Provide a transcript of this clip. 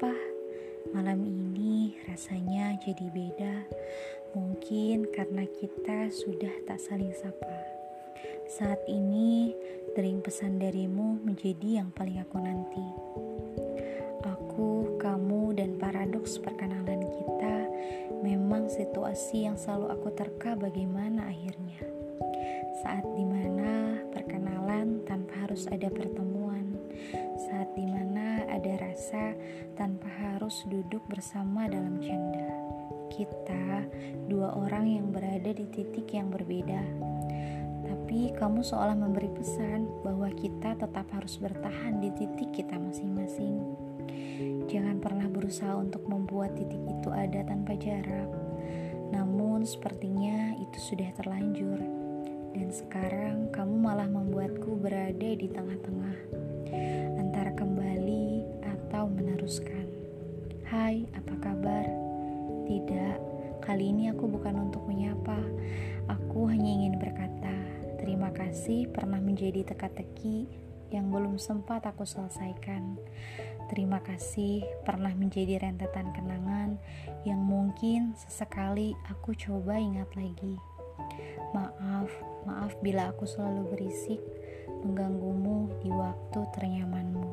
apa? Malam ini rasanya jadi beda. Mungkin karena kita sudah tak saling sapa. Saat ini, dering pesan darimu menjadi yang paling aku nanti. Aku, kamu, dan paradoks perkenalan kita memang situasi yang selalu aku terka bagaimana akhirnya. Saat di mana perkenalan tanpa harus ada pertemuan, saat di mana ada rasa tanpa harus duduk bersama dalam canda. Kita dua orang yang berada di titik yang berbeda, tapi kamu seolah memberi pesan bahwa kita tetap harus bertahan di titik kita masing-masing. Jangan pernah berusaha untuk membuat titik itu ada tanpa jarak. Namun, sepertinya itu sudah terlanjur, dan sekarang kamu malah membuatku berada di tengah-tengah meneruskan. Hai, apa kabar? Tidak, kali ini aku bukan untuk menyapa. Aku hanya ingin berkata, Terima kasih pernah menjadi teka-teki yang belum sempat aku selesaikan. Terima kasih pernah menjadi rentetan kenangan yang mungkin sesekali aku coba ingat lagi. Maaf, maaf bila aku selalu berisik mengganggumu di waktu ternyamanmu.